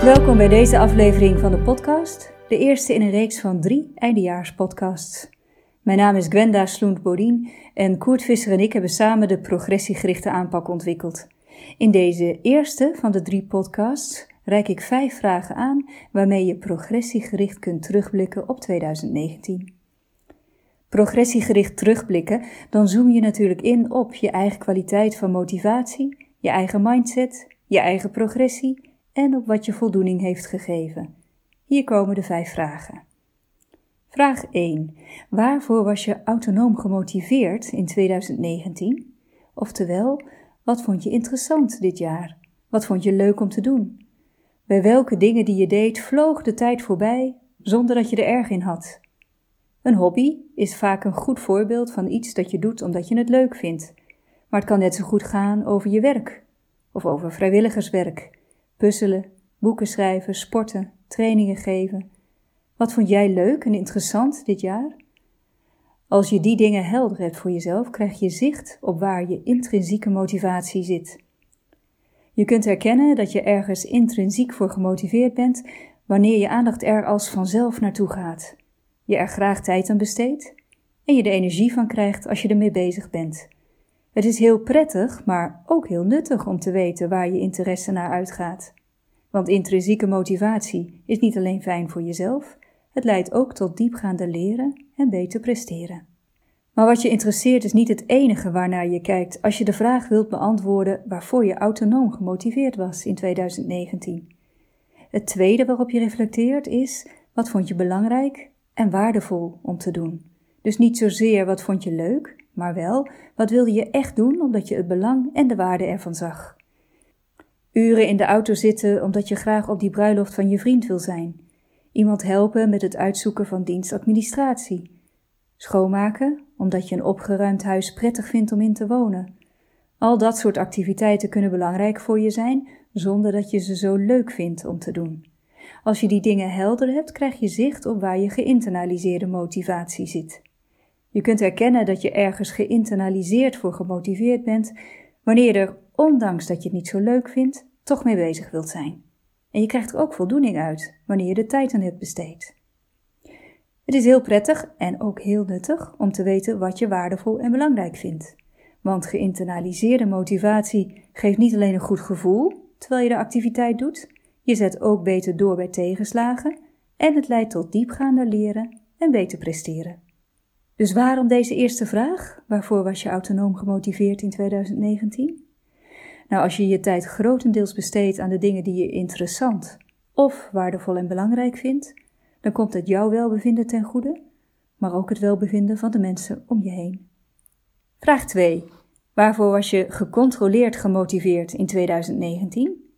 Welkom bij deze aflevering van de podcast, de eerste in een reeks van drie eindejaarspodcasts. Mijn naam is Gwenda Sloent-Bodien en Koert Visser en ik hebben samen de progressiegerichte aanpak ontwikkeld. In deze eerste van de drie podcasts reik ik vijf vragen aan waarmee je progressiegericht kunt terugblikken op 2019. Progressiegericht terugblikken, dan zoom je natuurlijk in op je eigen kwaliteit van motivatie, je eigen mindset, je eigen progressie en op wat je voldoening heeft gegeven. Hier komen de vijf vragen. Vraag 1. Waarvoor was je autonoom gemotiveerd in 2019? Oftewel, wat vond je interessant dit jaar? Wat vond je leuk om te doen? Bij welke dingen die je deed vloog de tijd voorbij zonder dat je er erg in had? Een hobby is vaak een goed voorbeeld van iets dat je doet omdat je het leuk vindt. Maar het kan net zo goed gaan over je werk of over vrijwilligerswerk, puzzelen, boeken schrijven, sporten, trainingen geven. Wat vond jij leuk en interessant dit jaar? Als je die dingen helder hebt voor jezelf, krijg je zicht op waar je intrinsieke motivatie zit. Je kunt herkennen dat je ergens intrinsiek voor gemotiveerd bent wanneer je aandacht er als vanzelf naartoe gaat, je er graag tijd aan besteedt en je de energie van krijgt als je ermee bezig bent. Het is heel prettig, maar ook heel nuttig om te weten waar je interesse naar uitgaat. Want intrinsieke motivatie is niet alleen fijn voor jezelf, het leidt ook tot diepgaande leren en beter presteren. Maar wat je interesseert is niet het enige waarnaar je kijkt als je de vraag wilt beantwoorden waarvoor je autonoom gemotiveerd was in 2019. Het tweede waarop je reflecteert is wat vond je belangrijk en waardevol om te doen. Dus niet zozeer wat vond je leuk, maar wel wat wilde je echt doen omdat je het belang en de waarde ervan zag. Uren in de auto zitten omdat je graag op die bruiloft van je vriend wil zijn. Iemand helpen met het uitzoeken van dienstadministratie. Schoonmaken omdat je een opgeruimd huis prettig vindt om in te wonen. Al dat soort activiteiten kunnen belangrijk voor je zijn zonder dat je ze zo leuk vindt om te doen. Als je die dingen helder hebt, krijg je zicht op waar je geïnternaliseerde motivatie zit. Je kunt erkennen dat je ergens geïnternaliseerd voor gemotiveerd bent wanneer je er, ondanks dat je het niet zo leuk vindt, toch mee bezig wilt zijn. En je krijgt er ook voldoening uit wanneer je de tijd aan hebt besteed. Het is heel prettig en ook heel nuttig om te weten wat je waardevol en belangrijk vindt. Want geïnternaliseerde motivatie geeft niet alleen een goed gevoel terwijl je de activiteit doet, je zet ook beter door bij tegenslagen en het leidt tot diepgaander leren en beter presteren. Dus waarom deze eerste vraag? Waarvoor was je autonoom gemotiveerd in 2019? Nou, als je je tijd grotendeels besteedt aan de dingen die je interessant of waardevol en belangrijk vindt, dan komt het jouw welbevinden ten goede, maar ook het welbevinden van de mensen om je heen. Vraag 2. Waarvoor was je gecontroleerd gemotiveerd in 2019?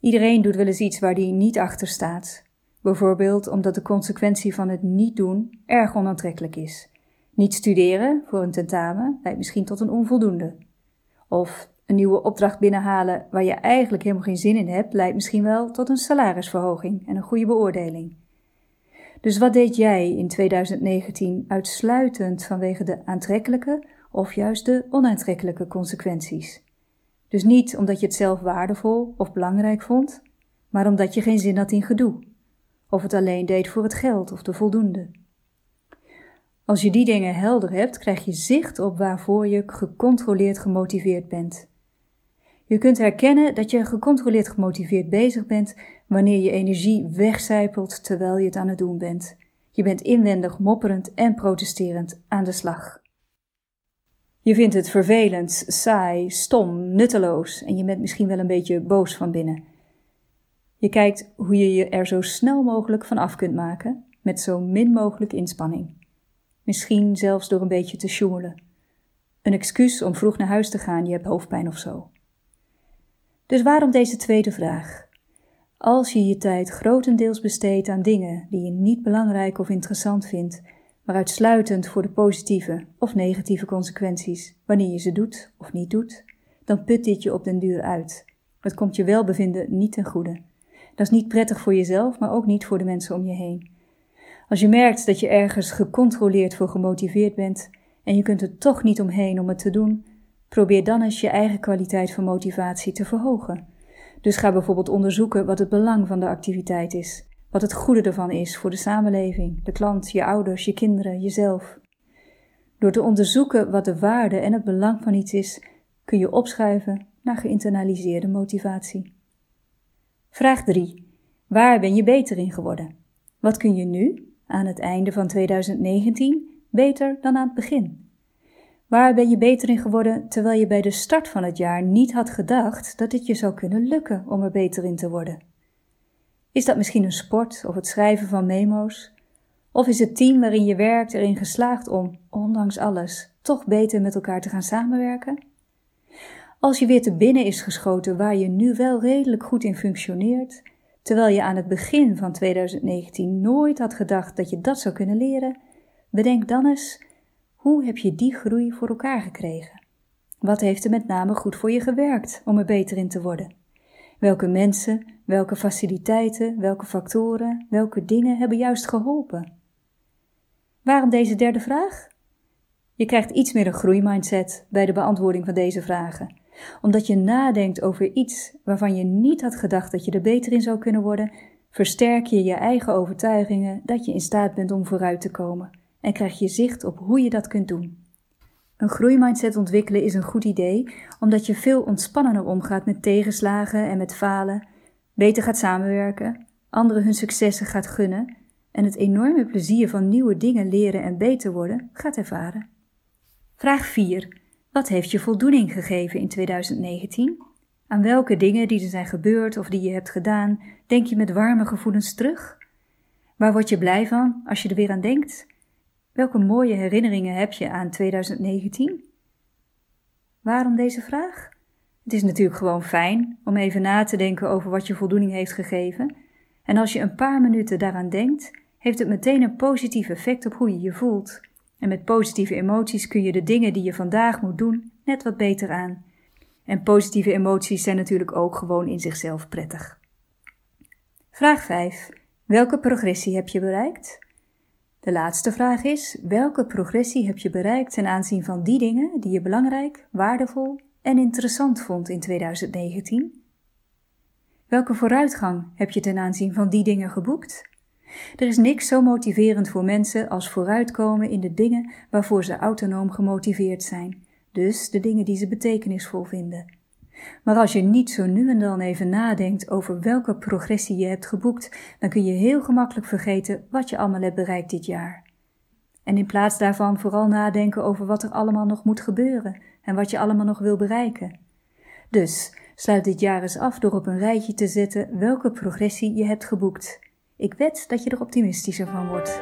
Iedereen doet wel eens iets waar hij niet achter staat. Bijvoorbeeld omdat de consequentie van het niet doen erg onaantrekkelijk is. Niet studeren voor een tentamen leidt misschien tot een onvoldoende. Of een nieuwe opdracht binnenhalen waar je eigenlijk helemaal geen zin in hebt, leidt misschien wel tot een salarisverhoging en een goede beoordeling. Dus wat deed jij in 2019 uitsluitend vanwege de aantrekkelijke of juist de onaantrekkelijke consequenties? Dus niet omdat je het zelf waardevol of belangrijk vond, maar omdat je geen zin had in gedoe, of het alleen deed voor het geld of de voldoende. Als je die dingen helder hebt, krijg je zicht op waarvoor je gecontroleerd gemotiveerd bent. Je kunt herkennen dat je gecontroleerd gemotiveerd bezig bent wanneer je energie wegcijpelt terwijl je het aan het doen bent. Je bent inwendig mopperend en protesterend aan de slag. Je vindt het vervelend, saai, stom, nutteloos en je bent misschien wel een beetje boos van binnen. Je kijkt hoe je je er zo snel mogelijk van af kunt maken, met zo min mogelijk inspanning. Misschien zelfs door een beetje te sjoemelen. Een excuus om vroeg naar huis te gaan, je hebt hoofdpijn of zo. Dus waarom deze tweede vraag? Als je je tijd grotendeels besteedt aan dingen die je niet belangrijk of interessant vindt, maar uitsluitend voor de positieve of negatieve consequenties, wanneer je ze doet of niet doet, dan put dit je op den duur uit. Het komt je welbevinden niet ten goede. Dat is niet prettig voor jezelf, maar ook niet voor de mensen om je heen. Als je merkt dat je ergens gecontroleerd voor gemotiveerd bent en je kunt er toch niet omheen om het te doen, probeer dan eens je eigen kwaliteit van motivatie te verhogen. Dus ga bijvoorbeeld onderzoeken wat het belang van de activiteit is, wat het goede ervan is voor de samenleving, de klant, je ouders, je kinderen, jezelf. Door te onderzoeken wat de waarde en het belang van iets is, kun je opschuiven naar geïnternaliseerde motivatie. Vraag 3. Waar ben je beter in geworden? Wat kun je nu, aan het einde van 2019, beter dan aan het begin? Waar ben je beter in geworden terwijl je bij de start van het jaar niet had gedacht dat het je zou kunnen lukken om er beter in te worden? Is dat misschien een sport of het schrijven van memo's? Of is het team waarin je werkt erin geslaagd om, ondanks alles, toch beter met elkaar te gaan samenwerken? Als je weer te binnen is geschoten waar je nu wel redelijk goed in functioneert, terwijl je aan het begin van 2019 nooit had gedacht dat je dat zou kunnen leren, bedenk dan eens hoe heb je die groei voor elkaar gekregen? Wat heeft er met name goed voor je gewerkt om er beter in te worden? Welke mensen, welke faciliteiten, welke factoren, welke dingen hebben juist geholpen? Waarom deze derde vraag? Je krijgt iets meer een groeimindset bij de beantwoording van deze vragen omdat je nadenkt over iets waarvan je niet had gedacht dat je er beter in zou kunnen worden, versterk je je eigen overtuigingen dat je in staat bent om vooruit te komen en krijg je zicht op hoe je dat kunt doen. Een groeimindset ontwikkelen is een goed idee, omdat je veel ontspannender omgaat met tegenslagen en met falen, beter gaat samenwerken, anderen hun successen gaat gunnen en het enorme plezier van nieuwe dingen leren en beter worden gaat ervaren. Vraag 4. Wat heeft je voldoening gegeven in 2019? Aan welke dingen die er zijn gebeurd of die je hebt gedaan, denk je met warme gevoelens terug? Waar word je blij van als je er weer aan denkt? Welke mooie herinneringen heb je aan 2019? Waarom deze vraag? Het is natuurlijk gewoon fijn om even na te denken over wat je voldoening heeft gegeven. En als je een paar minuten daaraan denkt, heeft het meteen een positief effect op hoe je je voelt. En met positieve emoties kun je de dingen die je vandaag moet doen net wat beter aan. En positieve emoties zijn natuurlijk ook gewoon in zichzelf prettig. Vraag 5. Welke progressie heb je bereikt? De laatste vraag is: welke progressie heb je bereikt ten aanzien van die dingen die je belangrijk, waardevol en interessant vond in 2019? Welke vooruitgang heb je ten aanzien van die dingen geboekt? Er is niks zo motiverend voor mensen als vooruitkomen in de dingen waarvoor ze autonoom gemotiveerd zijn, dus de dingen die ze betekenisvol vinden. Maar als je niet zo nu en dan even nadenkt over welke progressie je hebt geboekt, dan kun je heel gemakkelijk vergeten wat je allemaal hebt bereikt dit jaar. En in plaats daarvan vooral nadenken over wat er allemaal nog moet gebeuren en wat je allemaal nog wil bereiken. Dus sluit dit jaar eens af door op een rijtje te zetten welke progressie je hebt geboekt. Ik wed dat je er optimistischer van wordt.